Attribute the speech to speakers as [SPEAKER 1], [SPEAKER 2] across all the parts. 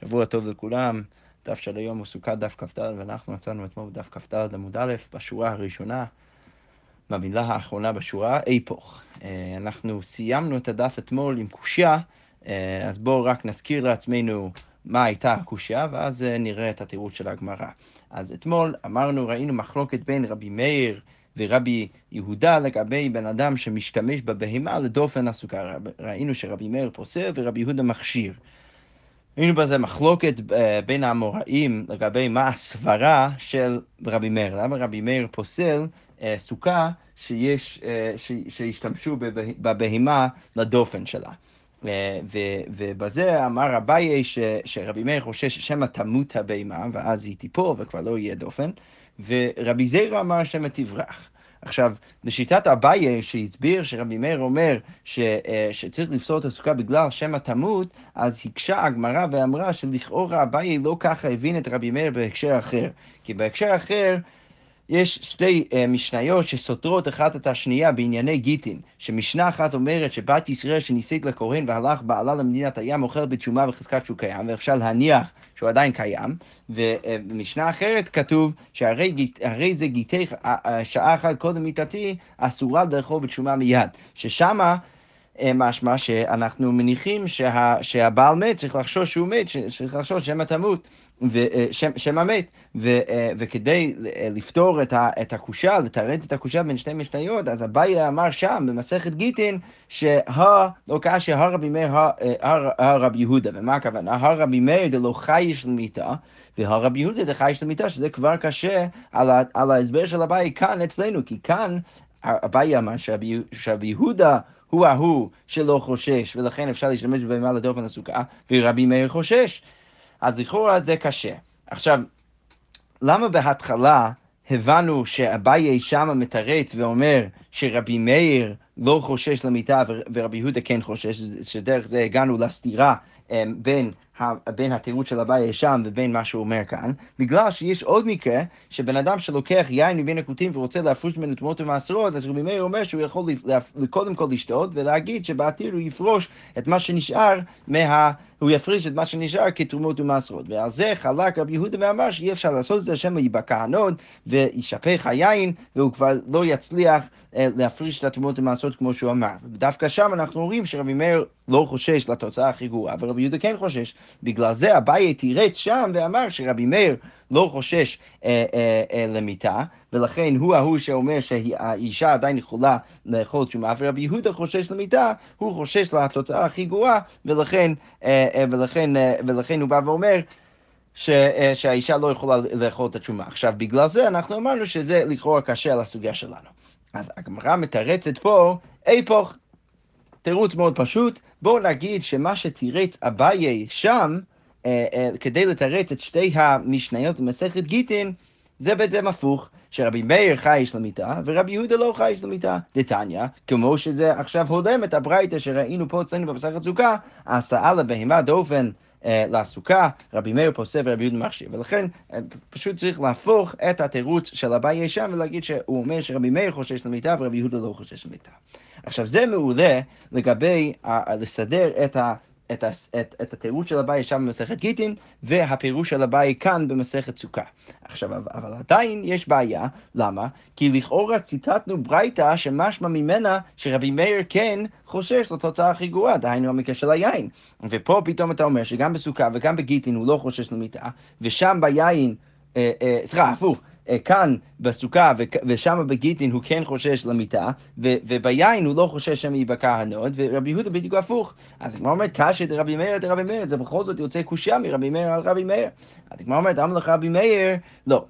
[SPEAKER 1] שבוע טוב לכולם. דף של היום הוא סוכת דף כ"ד, ואנחנו מצאנו אתמול בדף כ"ד עמוד א', בשורה הראשונה, במילה האחרונה בשורה, היפוך. אה, אנחנו סיימנו את הדף אתמול עם קושייה, אה, אז בואו רק נזכיר לעצמנו מה הייתה הקושייה, ואז אה, נראה את התירוץ של הגמרא. אז אתמול אמרנו, ראינו מחלוקת בין רבי מאיר ורבי יהודה לגבי בן אדם שמשתמש בבהמה לדופן הסוכה. ראינו שרבי מאיר פוסל ורבי יהודה מכשיר. ראינו בזה מחלוקת אה, בין האמוראים לגבי מה הסברה של רבי מאיר. למה רבי מאיר פוסל אה, סוכה שיש, אה, שהשתמשו בבהמה לדופן שלה. ובזה אמר אביי שרבי מאיר חושש שמא תמות הבהמה ואז היא תיפול וכבר לא יהיה דופן, ורבי זירא אמר שמא תברח. עכשיו, לשיטת אביי שהסביר שרבי מאיר אומר ש, אה, שצריך לפסול את הסוכה בגלל שמא תמות, אז הקשה הגמרא ואמרה שלכאורה אביי לא ככה הבין את רבי מאיר בהקשר אחר. כי בהקשר אחר יש שתי uh, משניות שסותרות אחת את השנייה בענייני גיטין, שמשנה אחת אומרת שבת ישראל שניסית לכהן והלך בעלה למדינת הים אוכל בתשומה וחזקת שהוא קיים, ואפשר להניח שהוא עדיין קיים, ובמשנה אחרת כתוב שהרי גיט, זה גיטי שעה אחת קודם מיתתי אסורה לאכול בתשומה מיד, ששמה אה, משמע שאנחנו מניחים שה, שהבעל מת, צריך לחשוש שהוא מת, צריך לחשוש שמא תמות, אה, שמא מת, ו, אה, וכדי לפתור את הקושה, לתרץ את הקושה בין שתי משניות, אז אביי אמר שם, במסכת גיטין, שה, לא קשה, הרבי מאיר, יהודה, ומה הכוונה? הרבי מאיר דלא חייש למיתה, והרבי יהודה דחייש למיתה, שזה כבר קשה על, על ההסבר של אביי כאן אצלנו, כי כאן אביי אמר שרבי יהודה הוא ההוא שלא חושש, ולכן אפשר להשתמש בבהמה לדופן הסוכה, ורבי מאיר חושש. אז לכאורה זה קשה. עכשיו, למה בהתחלה הבנו שאביי שמה מתרץ ואומר שרבי מאיר לא חושש למיטה ורבי יהודה כן חושש, שדרך זה הגענו לסתירה אמ, בין בין התירוץ של אביי שם ובין מה שהוא אומר כאן, בגלל שיש עוד מקרה שבן אדם שלוקח יין מבין הכותים ורוצה להפריש ממנו תרומות ומעשרות, אז רבי מאיר אומר שהוא יכול קודם כל לשתות ולהגיד שבעתיד הוא יפרוש את מה שנשאר מה... הוא יפריש את מה שנשאר כתרומות ומעשרות. ועל זה חלק רבי יהודה ואמר שאי אפשר לעשות את זה, שמא ייבקע הנוד וישפך היין, והוא כבר לא יצליח להפריש את התרומות ומעשרות כמו שהוא אמר. ודווקא שם אנחנו רואים שרבי מאיר לא חושש לתוצאה הכי גרועה, ורבי יהודה כן חושש. בגלל זה אביי תירץ שם ואמר שרבי מאיר לא חושש אה, אה, אה, למיתה, ולכן הוא ההוא שאומר שהאישה עדיין יכולה לאכול תשומה, ורבי יהודה חושש למיתה, הוא חושש לתוצאה הכי גרועה, ולכן, אה, אה, ולכן, אה, ולכן הוא בא ואומר ש, אה, שהאישה לא יכולה לאכול את התשומה. עכשיו, בגלל זה אנחנו אמרנו שזה לכאורה קשה על הסוגיה שלנו. אז הגמרא מתרצת פה היפוך. תירוץ מאוד פשוט, בואו נגיד שמה שתירץ אביי שם, אה, אה, כדי לתרץ את שתי המשניות במסכת גיטין, זה בעצם הפוך, שרבי מאיר חייש למיטה, ורבי יהודה לא חייש למיטה. דתניא, כמו שזה עכשיו הולם את הברייתא שראינו פה אצלנו במסכת סוכה, הסעה לבהמה דופן לסוכה, רבי מאיר פוסק ורבי יהודה מכשיר. ולכן אה, פשוט צריך להפוך את התירוץ של אביי שם ולהגיד שהוא אומר שרבי מאיר חושש למיטה ורבי יהודה לא חושש למיטה. עכשיו זה מעולה לגבי לסדר את ה... את, את, את התירוץ של אביי שם במסכת גיטין, והפירוש של אביי כאן במסכת סוכה. עכשיו, אבל עדיין יש בעיה, למה? כי לכאורה ציטטנו ברייתא שמשמע ממנה שרבי מאיר כן חושש לתוצאה הכי גרועה, דהיינו המקרה של היין. ופה פתאום אתה אומר שגם בסוכה וגם בגיטין הוא לא חושש למיטה, ושם ביין, אה, אה, סליחה, הפוך. אה, כאן בסוכה ושם בגיטין הוא כן חושש למיתה, וביין הוא לא חושש שמא ייבקע הנוד, ורבי יהודה בדיוק הפוך. אז הגמרא אומרת, קשיא דרבי מאיר אדרבי מאיר, זה בכל זאת יוצא קושייה מרבי מאיר על רבי מאיר. אז הגמרא אומרת, אמר לך רבי מאיר, לא.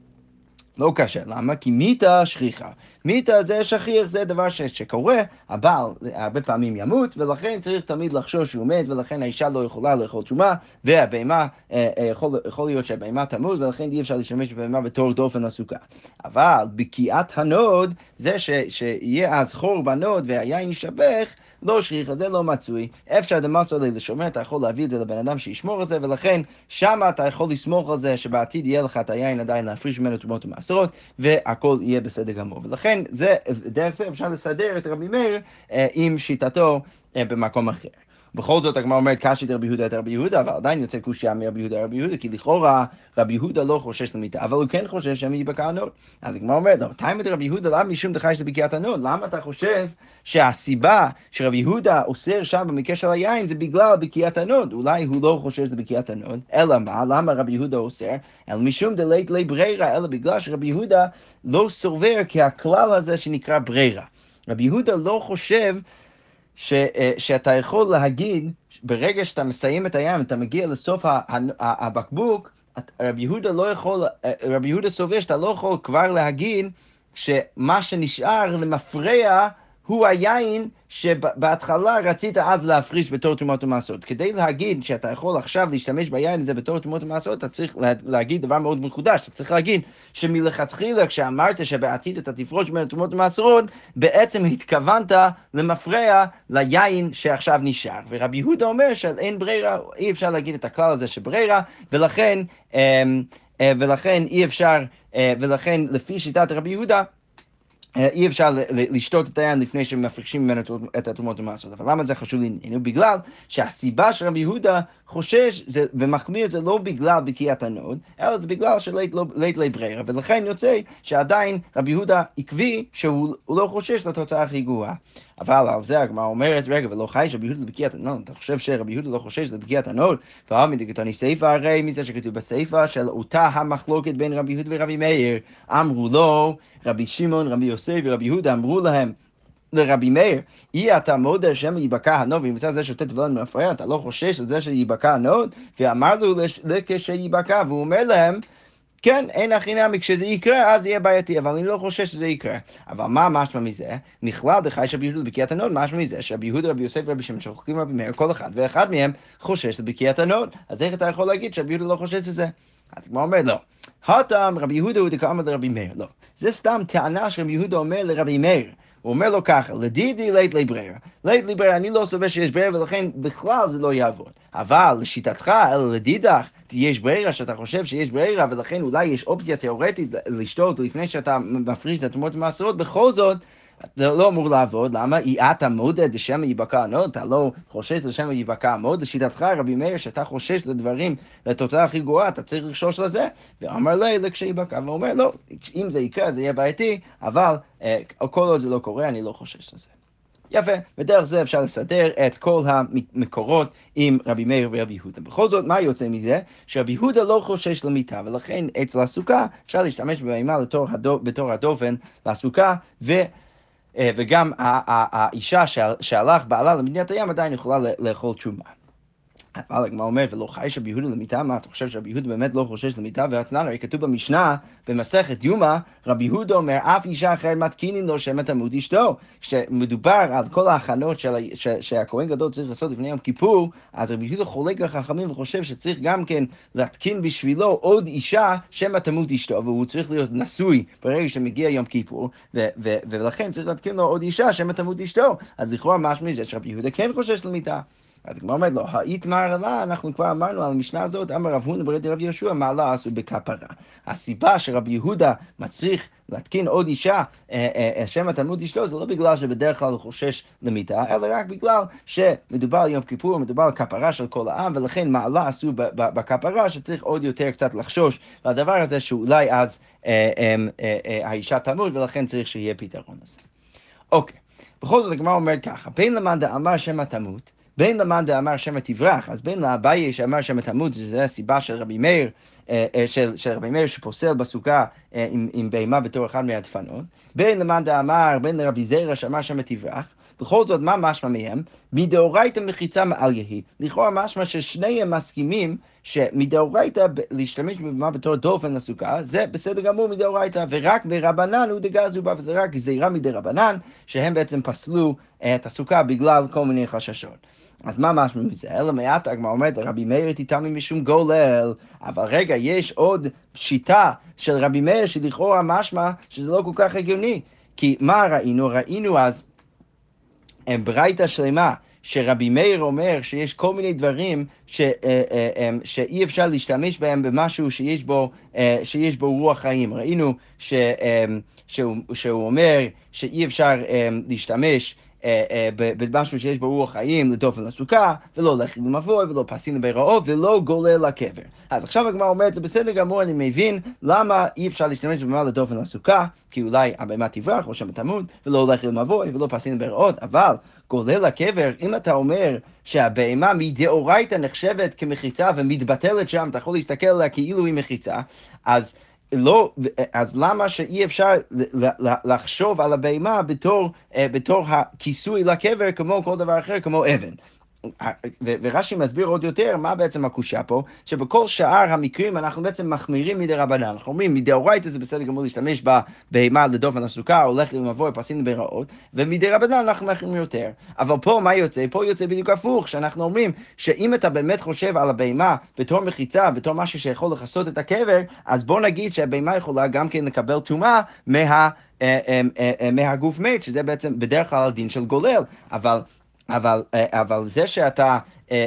[SPEAKER 1] לא קשה, למה? כי מיתה שכיחא. מיתה זה שכיח, זה דבר ש, שקורה, הבעל הרבה פעמים ימות, ולכן צריך תמיד לחשוש שהוא מת, ולכן האישה לא יכולה לאכול תרומה, והבהמה, אה, אה, יכול, יכול להיות שהבהמה תמות, ולכן אי אפשר להשתמש בבהמה בתור דופן הסוכה. אבל בקיעת הנוד, זה ש, שיהיה אז חור בנוד והיין יישפך, לא שכיחא, זה לא מצוי. אפשר דמסר ליה לשומר, אתה יכול להביא את זה לבן אדם שישמור על זה, ולכן שם אתה יכול לסמוך על זה שבעתיד יהיה לך את היין עדיין להפריש ממנו תרומות ומעשרות, והכל יהיה בסדר גמור. ולכן זה, דרך זה אפשר לסדר את רבי מאיר אה, עם שיטתו אה, במקום אחר. בכל זאת הגמרא אומרת קשיא דרבי יהודה אדרבי יהודה, אבל עדיין יוצא קושייה מרבי יהודה רבי יהודה, כי לכאורה רבי יהודה לא חושש למיתה, אבל הוא כן חושש שמא ייבקע הנוד. אז הגמרא אומרת, לא, טעמא דרבי יהודה, לאו משום דחייש לבקיעת הנוד? למה אתה חושב שהסיבה שרבי יהודה אוסר שם במקרה של היין זה בגלל בקיעת הנוד? אולי הוא לא חושש לבקיעת הנוד, אלא מה? למה רבי יהודה אוסר? אלא משום דלית ליה ברירה, אלא בגלל שרבי יהודה לא סובר כהכלל הזה שנקרא ברירה. רבי יהודה לא חושב ש, אה, שאתה יכול להגיד, ברגע שאתה מסיים את הים, אתה מגיע לסוף הבקבוק, רבי יהודה לא יכול, אה, רבי יהודה סובר שאתה לא יכול כבר להגיד שמה שנשאר למפרע הוא היין שבהתחלה רצית אז להפריש בתור תרומות ומעשרות. כדי להגיד שאתה יכול עכשיו להשתמש ביין הזה בתור תרומות ומעשרות, אתה צריך להגיד דבר מאוד מחודש. אתה צריך להגיד שמלכתחילה כשאמרת שבעתיד אתה תפריש מן התרומות ומעשרות, בעצם התכוונת למפרע ליין שעכשיו נשאר. ורבי יהודה אומר שאין ברירה, אי אפשר להגיד את הכלל הזה שברירה, ולכן, אמ, אה, ולכן אי אפשר, אה, ולכן לפי שיטת רבי יהודה, אי אפשר לשתות את היין לפני שמפרישים ממנו את התרומות ומעשרות. אבל למה זה חשוב לענייננו? בגלל שהסיבה של רבי יהודה חושש זה, ומחמיר זה לא בגלל בקיעת הנוד, אלא זה בגלל שלית לא, ליה ברירה, ולכן יוצא שעדיין רבי יהודה עקבי שהוא לא חושש לתוצאה הכי גרועה. אבל על זה הגמרא אומרת, רגע, ולא חייש רבי יהודה לבקיעת הנוד, אתה חושב שרבי יהודה לא חושש לבקיעת הנוד? והא מדקתני סיפא הרי מזה שכתוב בסיפא של אותה המחלוקת בין רבי יהודה ורבי מאיר, אמרו לו, רבי שמעון, רבי יוסי ורבי יהודה אמרו להם, לרבי מאיר, אי אתה מודה שמא ייבקע הנוד, ונמצא זה שותה טבלים למפרע, אתה לא חושש לזה שייבקע הנוד? ואמר לו לכשייבקע, והוא אומר להם, כן, אין הכי נמי, כשזה יקרה, אז יהיה בעייתי, אבל אני לא חושש שזה יקרה. אבל מה משמע מזה? מכלל דחייש רבי יהודה לבקיעת הנוד, משמע מזה שרבי יהודה, רבי יוסי ורבי שמעון שחולקים רבי מאיר, כל אחד ואחד מהם חושש לבקיעת הנוד. אז איך אתה יכול להגיד שרבי יהודה לא חושש לזה? אז הגמרא אומרת, לא. התם רבי יהודה הוא דקאמר לרבי מאיר, לא. זה סתם טענה שרבי יהודה אומר לרבי מאיר. הוא אומר לו ככה, לדידי לית לי ברירה. לית לי ברירה, אני לא סובר שיש ברירה ולכן בכלל זה לא יעבוד. אבל לשיטתך, אלא לדידך, יש ברירה שאתה חושב שיש ברירה ולכן אולי יש אופציה תיאורטית לשתות לפני שאתה מפריש את התרומות ומעשרות, בכל זאת זה לא אמור לעבוד, למה? אי-אתה מודה דשמא ייבקע הנוד, אתה לא חושש לשמא ייבקע הנוד, לשיטתך רבי מאיר שאתה חושש לדברים, לתוצאה הכי גרועה, אתה צריך לחשוש לזה, ואמר לי לכשייבקע, ואומר לא, אם זה יקרה זה יהיה בעייתי, אבל אה, כל עוד זה לא קורה אני לא חושש לזה. יפה, ודרך זה אפשר לסדר את כל המקורות עם רבי מאיר ורבי יהודה. בכל זאת, מה יוצא מזה? שרבי יהודה לא חושש למיתה, ולכן אצל הסוכה אפשר להשתמש בבהמה בתור הדופן לסוכה, ו... אה, וגם האישה שהלך בעלה למדינת הים עדיין יכולה לאכול תשומה. אבל הגמרא אומרת, ולא חי שרבי יהודה למיטה, מה אתה חושב שרבי יהודה באמת לא חושש למיטה? והתנן, הרי כתוב במשנה, במסכת יומא, רבי יהודה אומר, אף אישה אחרת מתקינין לו שם את עמוד אשתו. כשמדובר על כל ההכנות שהכהן גדול צריך לעשות לפני יום כיפור, אז רבי יהודה חולק לחכמים וחושב שצריך גם כן להתקין בשבילו עוד אישה שם את עמוד אשתו, והוא צריך להיות נשוי ברגע שמגיע יום כיפור, ולכן צריך להתקין לו עוד אישה שם את עמוד אשתו. אז לכאורה משהו מזה שרבי יהודה כן חושש למיטה. אז הגמרא אומרת לו, האיתמר לה, אנחנו כבר אמרנו על המשנה הזאת, אמר רב הונא ברד רב יהושע, מעלה עשו בכפרה. הסיבה שרבי יהודה מצריך להתקין עוד אישה, אה, אה, אה, שם התלמוד אשתו, זה לא בגלל שבדרך כלל הוא חושש למיטה, אלא רק בגלל שמדובר על יום כיפור, מדובר על כפרה של כל העם, ולכן מעלה עשו בכפרה שצריך עוד יותר קצת לחשוש לדבר הזה, שאולי אז האישה תמות, ולכן צריך שיהיה פתרון לזה. אוקיי, בכל זאת הגמרא אומרת ככה, בין למאן דאמר שמא תמות, בין למאן דאמר שמא תברח, אז בין לאביי שאמר שמא תמות, זו הסיבה של רבי מאיר, אה, אה, של, של רבי מאיר שפוסל בסוכה אה, עם, עם בהמה בתור אחד מהדפנות, בין למאן דאמר, בין לרבי זרע שאמר שמא תברח, בכל זאת, מה משמע מהם? מדאורייתא מחיצה מעל יהי. לכאורה משמע ששניהם מסכימים שמדאורייתא להשתמש בבמה בתור דופן לסוכה, זה בסדר גמור מדאורייתא, ורק ברבנן הוא דגזו בה, וזה רק גזירה מדי רבנן, שהם בעצם פסלו את הסוכה בגלל כל מיני חששות. אז מה משמע מזה? אלא מעט הגמרא אומרת, רבי מאיר תיתמי משום גולל, אבל רגע, יש עוד שיטה של רבי מאיר שלכאורה משמע שזה לא כל כך הגיוני. כי מה ראינו? ראינו אז ברייתא שלמה. שרבי מאיר אומר שיש כל מיני דברים ש, אה, אה, אה, שאי אפשר להשתמש בהם במשהו שיש בו, שיש בו רוח חיים. ראינו ש, שהוא, שהוא אומר שאי אפשר להשתמש במשהו שיש בו רוח חיים, לדופן לסוכה, ולא לחם למבוי, ולא פסים לביראות, ולא גולל לקבר. אז עכשיו הגמרא אומרת, זה בסדר גמור, אני מבין למה אי אפשר להשתמש במה לדופן לסוכה, כי אולי הבהמה תברח, או שם תמות, ולא לחם למבוי, ולא פסים לביראות, אבל גולל לקבר, אם אתה אומר שהבהמה מדאורייתא נחשבת כמחיצה ומתבטלת שם, אתה יכול להסתכל עליה כאילו היא מחיצה, אז לא, אז למה שאי אפשר לחשוב על הבהמה בתור, אה, בתור הכיסוי לקבר כמו כל דבר אחר, כמו אבן? ורש"י מסביר עוד יותר מה בעצם הקושה פה, שבכל שאר המקרים אנחנו בעצם מחמירים מדי רבנן. אנחנו אומרים מדאורייתא זה בסדר גמור להשתמש בבהמה לדופן הסוכה, הולך למבוא פסים ברעות, ומדי רבנן אנחנו מחמירים יותר. אבל פה מה יוצא? פה יוצא בדיוק הפוך, שאנחנו אומרים שאם אתה באמת חושב על הבהמה בתור מחיצה, בתור משהו שיכול לכסות את הקבר, אז בוא נגיד שהבהמה יכולה גם כן לקבל טומאה מה... אה, אה, מהגוף מת, שזה בעצם בדרך כלל הדין של גולל, אבל אבל, אה, אבל זה שאתה, אה,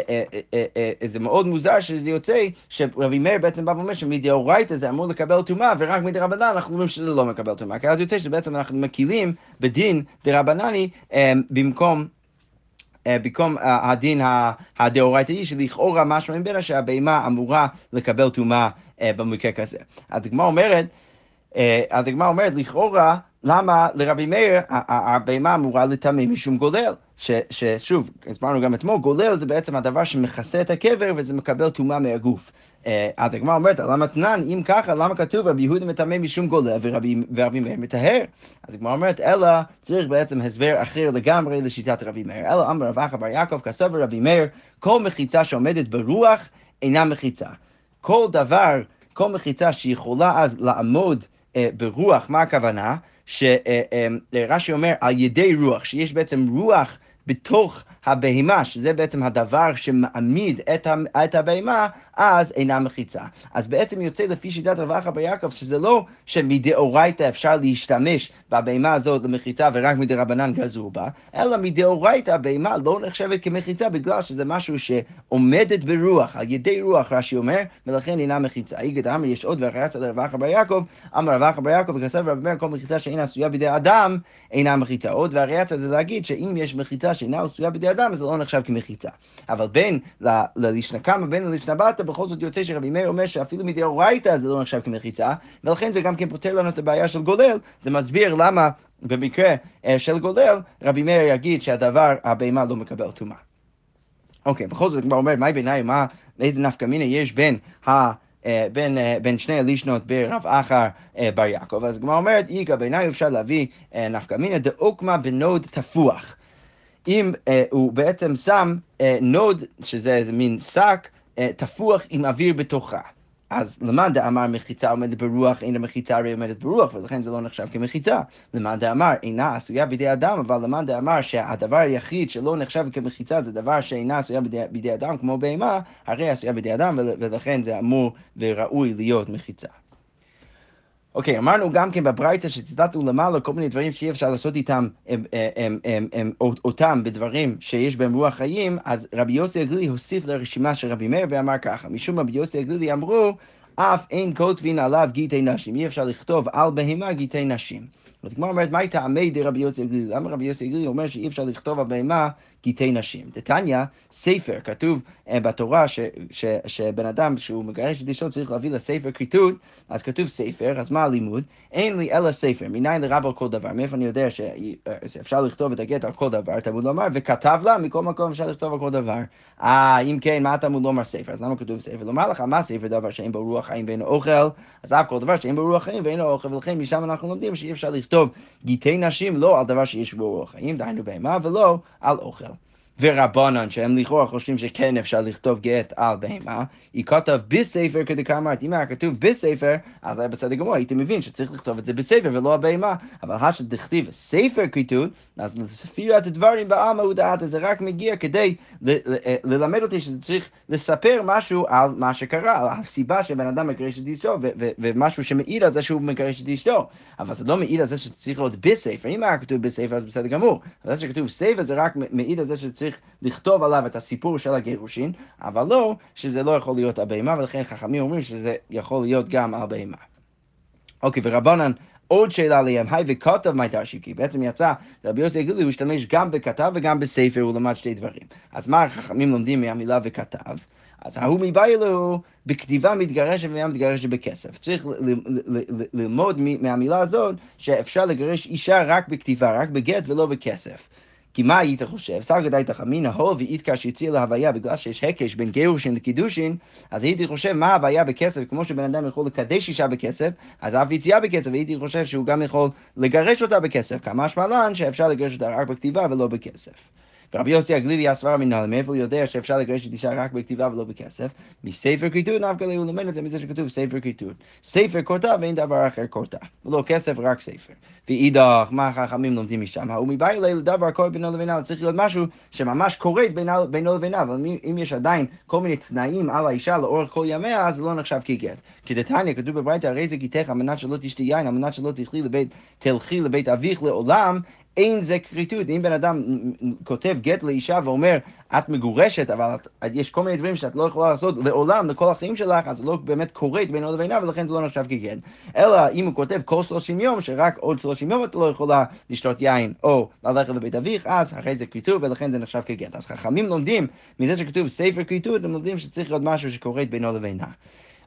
[SPEAKER 1] אה, זה מאוד מוזר שזה יוצא, שרבי מאיר בעצם בא ואומר שמדאורייתא זה אמור לקבל טומאה, ורק מדרבנן אנחנו אומרים שזה לא מקבל טומאה. כי אז יוצא שבעצם אנחנו מקילים בדין דרבנני במקום... במקום הדין הדאורייתאי, שלכאורה משמע ממנה שהבהמה אמורה לקבל טומאה במקרה כזה. אז הגמרא אומרת, אז הגמרא אומרת, לכאורה, למה לרבי מאיר הבהמה אמורה לטמא משום גולל? ש, ששוב, הסברנו גם אתמול, גולל זה בעצם הדבר שמכסה את הקבר וזה מקבל טומאה מהגוף. אה, אז הגמרא אומרת, למה תנן, אם ככה, למה כתוב רבי יהודה מטמא משום גולל ורבי, ורבי מאיר מטהר? אז הגמרא אומרת, אלא צריך בעצם הסבר אחר לגמרי לשיטת רבי מאיר. אלא אמר רב אחא בר יעקב, כסוף רבי מאיר, כל מחיצה שעומדת ברוח אינה מחיצה. כל דבר, כל מחיצה שיכולה אז לעמוד אה, ברוח, מה הכוונה? שרש"י אה, אומר על ידי רוח, שיש בעצם רוח בתוך הבהמה, שזה בעצם הדבר שמעמיד את, את הבהמה, אז אינה מחיצה. אז בעצם יוצא לפי שיטת רב אחא בר יעקב, שזה לא שמדאורייתא אפשר להשתמש בבהמה הזאת למחיצה ורק מדרבנן גזרו בה, אלא מדאורייתא הבהמה לא נחשבת כמחיצה בגלל שזה משהו שעומדת ברוח, על ידי רוח, רש"י אומר, ולכן אינה מחיצה. איגד אמר יש עוד ואחרי צד רב אחא בר יעקב, אמר רב אחא בר יעקב וכסף רב מאיר כל מחיצה שאינה עשויה בידי אדם, אינה מחיצה. עוד הצד זה להגיד שאם יש מחיצה שאינה עשויה בידי אדם, זה לא נחשב כמחיצה. אבל בין ללישנא קמא ובין ללישנא בתא, בכל זאת יוצא שרבי מאיר אומר שאפילו מדאורייתא זה לא נחשב כמחיצה, ולכן זה גם כן פותר לנו את הבעיה של גולל, זה מסביר למה במקרה אה, של גולל, רבי מאיר יגיד שהדבר, הבהמה לא מקבל טומאה. אוקיי, בכל זאת, כבר אומר, מאי בינייהו, מה, איזה נפקא מינה יש בין ה... אה, בין, אה, בין שני הלישנות ברב אחא בר יעקב. אז הגמרא אומרת, איכא בינייהו אפשר להביא נפקא מינה דאוקמה בנוד תפוח. אם הוא בעצם שם נוד, שזה איזה מין שק, אה, תפוח עם אוויר בתוכה. אז למאן דאמר מחיצה עומדת ברוח, אין המחיצה הרי עומדת ברוח, ולכן זה לא נחשב כמחיצה. למאן דאמר אינה עשויה בידי אדם, אבל למאן דאמר שהדבר היחיד שלא נחשב כמחיצה זה דבר שאינה עשויה בידי, בידי אדם, כמו בהמה, הרי עשויה בידי אדם, ולכן זה אמור וראוי להיות מחיצה. אוקיי, אמרנו גם כן בברייתא שציטטנו למעלה כל מיני דברים שאי אפשר לעשות איתם, הם, הם, הם, אותם בדברים שיש בהם רוח חיים, אז רבי יוסי הגלילי הוסיף לרשימה של רבי מאיר ואמר ככה, משום רבי יוסי הגלילי אמרו, אף אין כותבין עליו גיטי נשים, אי אפשר לכתוב על בהמה גיטי נשים. אז כמו אומרת, מה טעמי דרבי יוסי הגלילי? למה רבי יוסי הגלילי אומר שאי אפשר לכתוב על בהמה גיטי נשים. דתניא, ספר, כתוב uh, בתורה ש, ש, שבן אדם, שהוא מגרש את אשתו, צריך להביא לספר כריתות, אז כתוב ספר, אז מה הלימוד? אין לי אלא ספר, מניין לרב על כל דבר. מאיפה אני יודע ש, אה, שאפשר לכתוב את הגט על כל דבר? תלמוד לומר, וכתב לה, מכל מקום אפשר לכתוב על כל דבר. אה, אם כן, מה תלמוד לומר ספר? אז למה כתוב ספר? לומר לך, מה ספר דבר שאין בו רוח חיים ואין אוכל? אז אף כל דבר שאין בו רוח חיים ואין אוכל, ולכן משם אנחנו לומדים שאי אפשר לכתוב גיטי נשים לא על דבר שיש בו רוח חיים, דהיינו בהמה, ולא על אוכל. ורבנן, שהם לכאורה חושבים שכן אפשר לכתוב גט על בהמה, היא כתב בספר כדקאמרת, אם היה כתוב בספר, אז היה בסדר גמור, הייתי מבין שצריך לכתוב את זה בספר ולא הבהמה, אבל השדכתיב ספר כריתות, אז לספירת הדברים בעלמא הודעת, זה רק מגיע כדי אה, ללמד אותי שצריך לספר משהו על מה שקרה, על הסיבה שבן אדם מגרש את אשתו, ומשהו שמעיד על זה שהוא מגרש את אשתו, אבל זה לא מעיד על זה שצריך להיות בספר, אם היה כתוב בספר אז בסדר גמור, אבל זה שכתוב ספר זה רק מעיד על זה שצריך צריך לכתוב עליו את הסיפור של הגירושין, אבל לא שזה לא יכול להיות על בהמה, ולכן חכמים אומרים שזה יכול להיות גם על בהמה. אוקיי, ורבנן עוד שאלה עליהם, היי וכתב מי דרשי, כי בעצם יצא, רבי יוסי הגלילי הוא השתמש גם בכתב וגם בספר, הוא למד שתי דברים. אז מה החכמים לומדים מהמילה וכתב? אז ההוא מבעילו בכתיבה מתגרשת והיה מתגרשת בכסף. צריך ללמוד מהמילה הזאת שאפשר לגרש אישה רק בכתיבה, רק בגט ולא בכסף. כי מה היית חושב? סגא דייתך אמינא הו ואיתקא שהציע להוויה בגלל שיש הקש בין גירושין לקידושין, אז הייתי חושב מה ההוויה בכסף, כמו שבן אדם יכול לקדש אישה בכסף, אז אף יציאה בכסף, הייתי חושב שהוא גם יכול לגרש אותה בכסף, כמה שמלן שאפשר לגרש אותה רק בכתיבה ולא בכסף. ורבי יוסי הגלילי הסברה מנהל, מאיפה הוא יודע שאפשר לגרש את אישה רק בכתיבה ולא בכסף? מספר כריתות, נפקא הוא לומד את זה מזה שכתוב ספר כריתות. ספר כורתה ואין דבר אחר כורתה. לא כסף, רק ספר. ואידך, מה החכמים לומדים משם? הוא לילה לדבר קורא בינו לבינה, צריך להיות משהו שממש קורית בינו לבינה, אבל אם יש עדיין כל מיני תנאים על האישה לאורך כל ימיה, אז זה לא נחשב כגט. כי דתניא, כתוב בברייתא, הרי זה גיתך על מנת שלא תשתי יין, על מנת שלא תלכי לבית אביך לעולם, אין זה כריתות. אם בן אדם כותב גט לאישה ואומר, את מגורשת, אבל את, יש כל מיני דברים שאת לא יכולה לעשות לעולם, לכל החיים שלך, אז לא באמת קורית בינו לבינה, ולכן זה לא נחשב כגט. אלא אם הוא כותב כל 30 יום, שרק עוד 30 יום את לא יכולה לשתות יין, או ללכת לבית אביך, אז אחרי זה כריתות, ולכן זה נחשב כגט. אז חכמים לומדים, מזה שכתוב ספר כריתות, הם לומדים שצריך להיות משהו שקורית בינו לבינה.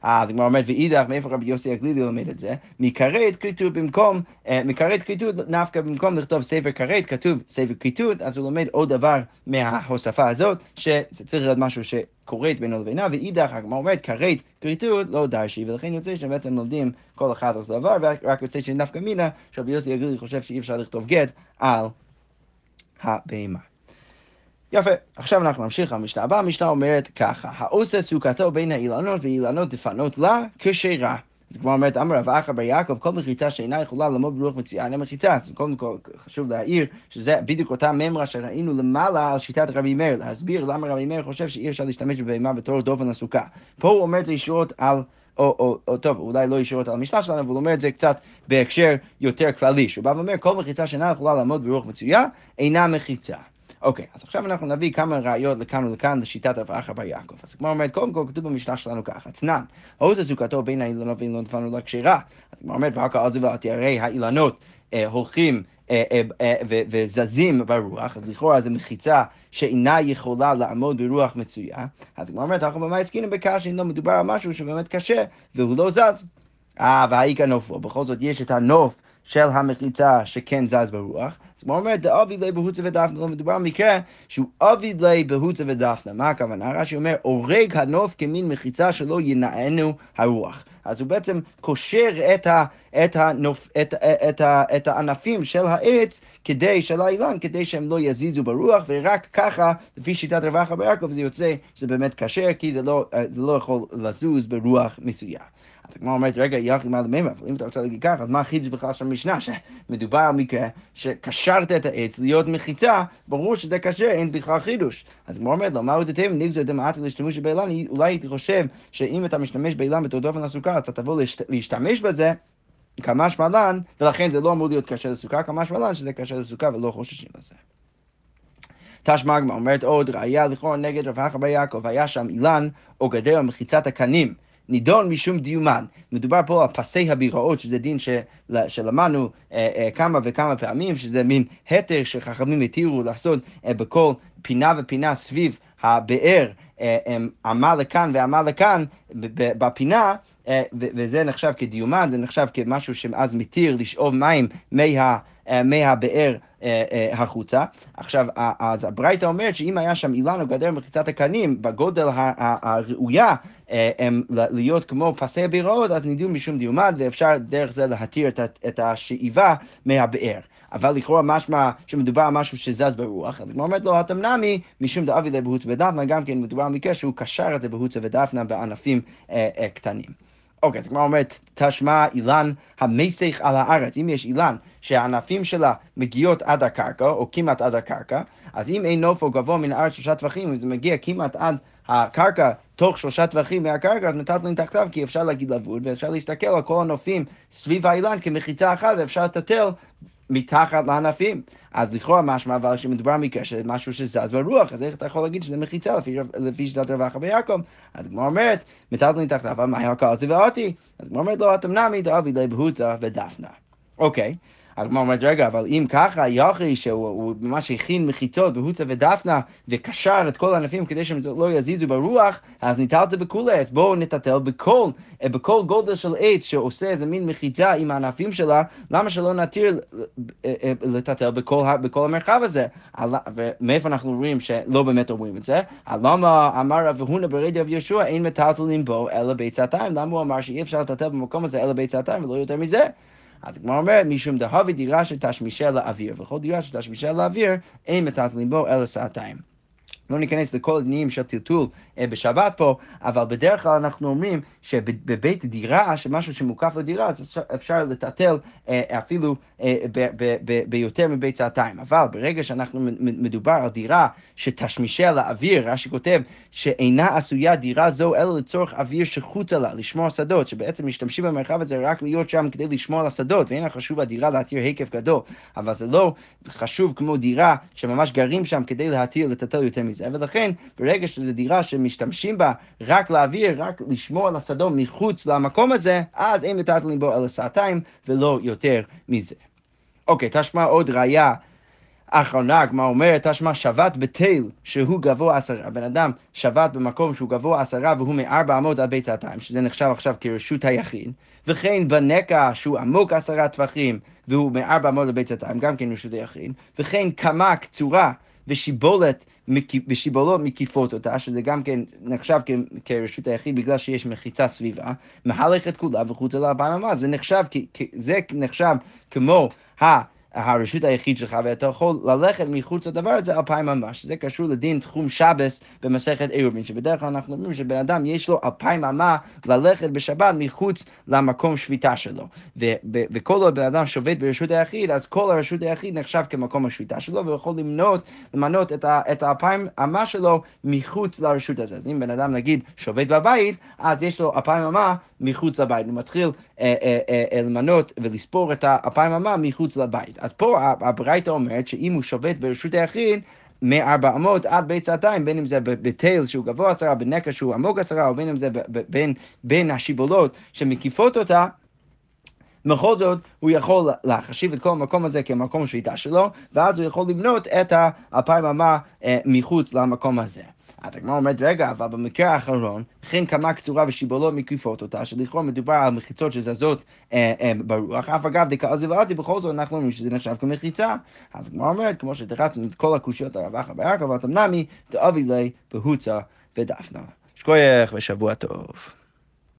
[SPEAKER 1] אז הגמרא אומרת, ואידך, מאיפה רבי יוסי הגלילי לומד את זה? מכרת כריתות במקום, אה, מכרת כריתות נפקא במקום לכתוב ספר כרת, כתוב ספר כריתות, אז הוא לומד עוד דבר מההוספה הזאת, שצריך להיות משהו שקורית בינו לבינה, ואידך, הגמרא אומרת, כרת כריתות לא דרשי, ולכן יוצא שבעצם לומדים כל אחד אותו דבר, ורק יוצא שנפקא מינה, שרבי יוסי הגלילי חושב שאי אפשר לכתוב גט על הבהמה. יפה, עכשיו אנחנו נמשיך למשנה הבאה, המשנה אומרת ככה, העושה סוכתו בין האילנות ואילנות דפנות לה כשרה. אז כמו אומרת, אמר רב אחא בר יעקב, כל מחיצה שאינה יכולה לעמוד ברוח מציאה אינה מחיצה. אז קודם כל חשוב להעיר שזה בדיוק אותה ממרה שראינו למעלה על שיטת רבי מאיר, להסביר למה רבי מאיר חושב שאי אפשר להשתמש בבהמה בתור דופן הסוכה. פה הוא אומר את זה ישירות על... או, או, או טוב, אולי לא ישירות על המשנה שלנו, אבל הוא אומר את זה קצת בהקשר יותר כללי, שהוא בא ואומר, כל מחיצה שאינה יכולה לעמוד ברוח מצויה, אינה מחיצה. אוקיי, אז עכשיו אנחנו נביא כמה ראיות לכאן ולכאן לשיטת אחא בר יעקב. אז כמו אומרת, קודם כל כתוב במשנה שלנו ככה, אתנן, האות זוקתו בין האילנות ואילנות דפנו לה כשרה. אז כמו אומרת, ואחר כך עזבתי, הרי האילנות אה, הולכים אה, אה, וזזים ברוח, אז לכאורה זו מחיצה שאינה יכולה לעמוד ברוח מצויה. אז כמו אומרת, אנחנו במה עסקינו בקשה, אם לא מדובר על משהו שבאמת קשה, והוא לא זז. אה, והאי כנופו, בכל זאת יש את הנוף של המחיצה שכן זז ברוח. אז הוא אומר, דאבי לי בהוצה ודפנה, לא מדובר במקרה שהוא אבי לי בהוצה ודפנה. מה הכוונה? רש"י אומר, הורג הנוף כמין מחיצה שלא ינענו הרוח. אז הוא בעצם קושר את, ה, את, הנוף, את, את, את, את הענפים של העץ כדי, של האילן, כדי שהם לא יזיזו ברוח, ורק ככה, לפי שיטת רווחה ביעקב, זה יוצא שזה באמת כשר, כי זה לא, זה לא יכול לזוז ברוח מצויה. אז הגמרא אומרת, רגע, יחי מעל מימה, אבל אם אתה רוצה להגיד ככה, אז מה החידוש בכלל של המשנה? שמדובר על מקרה שקשרת את העץ להיות מחיצה, ברור שזה קשה, אין בכלל חידוש. אז הגמרא אומרת לו, מה הוא דתם, נגזר דמעטי להשתמש באילן, אולי הייתי חושב שאם אתה משתמש באילן בתור דופן לסוכה, אתה תבוא להשתמש בזה. כמה שמלן, ולכן זה לא אמור להיות קשה לסוכה, כמה שמלן שזה קשה לסוכה ולא חוששים לזה. תשמע גמרא אומרת עוד, ראיה לכאורה נגד רב אחא בר יעקב, היה שם אילן או גדר מחיצת הקנים. נידון משום דיומן. מדובר פה על פסי הביראות, שזה דין של, שלמדנו אה, אה, כמה וכמה פעמים, שזה מין התר שחכמים התירו לעשות אה, בכל פינה ופינה סביב הבאר, אה, עמה לכאן ועמה לכאן בפינה, אה, וזה נחשב כדיומן, זה נחשב כמשהו שאז מתיר לשאוב מים מה... אה, מהבאר החוצה. עכשיו, אז הברייתא אומרת שאם היה שם אילן או גדר מחיצת הקנים בגודל הראויה להיות כמו פסי הבירות, אז נידו משום דיומד, ואפשר דרך זה להתיר את השאיבה מהבאר. אבל לכאורה משמע שמדובר על משהו שזז ברוח, אז כמו אומרת לו, אתה מנמי משום דאבי לבהוצה ודפנה, גם כן מדובר על מקרה שהוא קשר את זה בהוצה ודפנה בענפים אה, אה, קטנים. אוקיי, אז כמו אומרת, תשמע אילן המסך על הארץ. אם יש אילן שהענפים שלה מגיעות עד הקרקע, או כמעט עד הקרקע, אז אם אין נופו גבוה מן הארץ שלושה טווחים, וזה מגיע כמעט עד הקרקע, תוך שלושה טווחים מהקרקע, אז מטלטלים תחתיו, כי אפשר להגיד לבוד, ואפשר להסתכל על כל הנופים סביב האילן כמחיצה אחת, ואפשר לטטל מתחת לענפים. אז לכאורה משמע אבל שמדובר במקרה של משהו שזז ברוח, אז איך אתה יכול להגיד שזה מחיצה לפי, לפי שיטת רווחה ביעקב? אז כמו אומרת, מטלטלים תחתיו, מה היה קראתי ואותי? אז כמו אומרת לו, לא, אתה מנמי דאבי לבהוצה ודפנה. אוקיי. הגמרא אומרת, רגע, אבל אם ככה, יוכי שהוא ממש הכין מחיצות בהוצה ודפנה וקשר את כל הענפים כדי שהם לא יזיזו ברוח, אז ניטלת בכולי, אז בואו נטטל בכל, בכל גודל של עץ שעושה איזה מין מחיצה עם הענפים שלה, למה שלא נתיר אה, אה, לטטל בכל, בכל המרחב הזה? ומאיפה אנחנו רואים שלא באמת אומרים את זה? למה אמר רב הונא ברדי רב יהושע אין מטלטלים בו אלא ביצתיים? למה הוא אמר שאי אפשר לטטל במקום הזה אלא ביצתיים ולא יותר מזה? אז הגמרא אומרת, משום דהבי דירה שתשמישה לאוויר, וכל דירה שתשמישה לאוויר, אין מטלטלים בו אלא סעתיים. לא ניכנס לכל הדינים של טלטול בשבת פה, אבל בדרך כלל אנחנו אומרים שבבית דירה, שמשהו שמוקף לדירה, אז אפשר לטלטל אה, אפילו אה, ביותר מבית צעתיים. אבל ברגע שאנחנו מדובר על דירה שתשמישה לאוויר, רש"י כותב שאינה עשויה דירה זו אלא לצורך אוויר שחוצה לה, לשמור שדות, שבעצם משתמשים במרחב הזה רק להיות שם כדי לשמור על השדות, ואין חשוב הדירה להתיר היקף גדול, אבל זה לא חשוב כמו דירה שממש גרים שם כדי להתיר, לטלטל יותר מזה. ולכן ברגע שזו דירה שמשתמשים בה רק לאוויר, רק לשמור על השדות מחוץ למקום הזה, אז אין מטלטלים בו אלא סעתיים ולא יותר מזה. אוקיי, תשמע עוד ראייה. אחרונה, הגמרא אומרת, תשמע שבת בתל שהוא גבוה עשרה. הבן אדם שבת במקום שהוא גבוה עשרה והוא מארבע אמות עד בית סעתיים, שזה נחשב עכשיו כרשות היחיד, וכן בנקע שהוא עמוק עשרה טווחים והוא מארבע אמות עד בית סעתיים, גם כן רשות היחיד, וכן קמה קצורה ושיבולת, ושיבולות מקיפות אותה, שזה גם כן נחשב כרשות היחיד בגלל שיש מחיצה סביבה, מהלכת כולה וחוצה לאלפיים אמה, זה נחשב, זה נחשב כמו ה... הרשות היחיד שלך, ואתה יכול ללכת מחוץ לדבר הזה אלפיים ממש. זה קשור לדין תחום שבס במסכת עירובין, שבדרך כלל אנחנו אומרים שבן אדם יש לו אלפיים אמה ללכת בשבת מחוץ למקום שביתה שלו. וכל עוד בן אדם שובת ברשות היחיד, אז כל הרשות היחיד נחשב כמקום השביתה שלו, והוא יכול למנות, למנות את האלפיים אמה שלו מחוץ לרשות הזאת. אז אם בן אדם נגיד שובת בבית, אז יש לו אלפיים אמה מחוץ לבית. הוא מתחיל אה, אה, אה, למנות ולספור את האלפיים אמה מחוץ לבית. אז פה הברייתא אומרת שאם הוא שובת ברשות היחיד, מארבע אמות עד בית סעתיים, בין אם זה בתל שהוא גבוה עשרה, בנקע שהוא עמוק עשרה, או בין אם זה בין, בין השיבולות שמקיפות אותה, בכל זאת, הוא יכול להחשיב את כל המקום הזה כמקום שביתה שלו, ואז הוא יכול לבנות את האלפיים אמה אה, מחוץ למקום הזה. אז הגמרא אומרת, רגע, אבל במקרה האחרון, וכן כמה קצורה ושיבולות מקיפות אותה, שלכאורה מדובר על מחיצות שזזות אה, אה, ברוח, אף אגב דקאזי ואלתי, בכל זאת אנחנו אומרים שזה נחשב כמחיצה. אז הגמרא אומרת, כמו שתרצנו את כל הקושיות הרווחה ביעקב, אבל תמנמי, דאבי לי בהוצה ודפנה. שכוייך ושבוע טוב.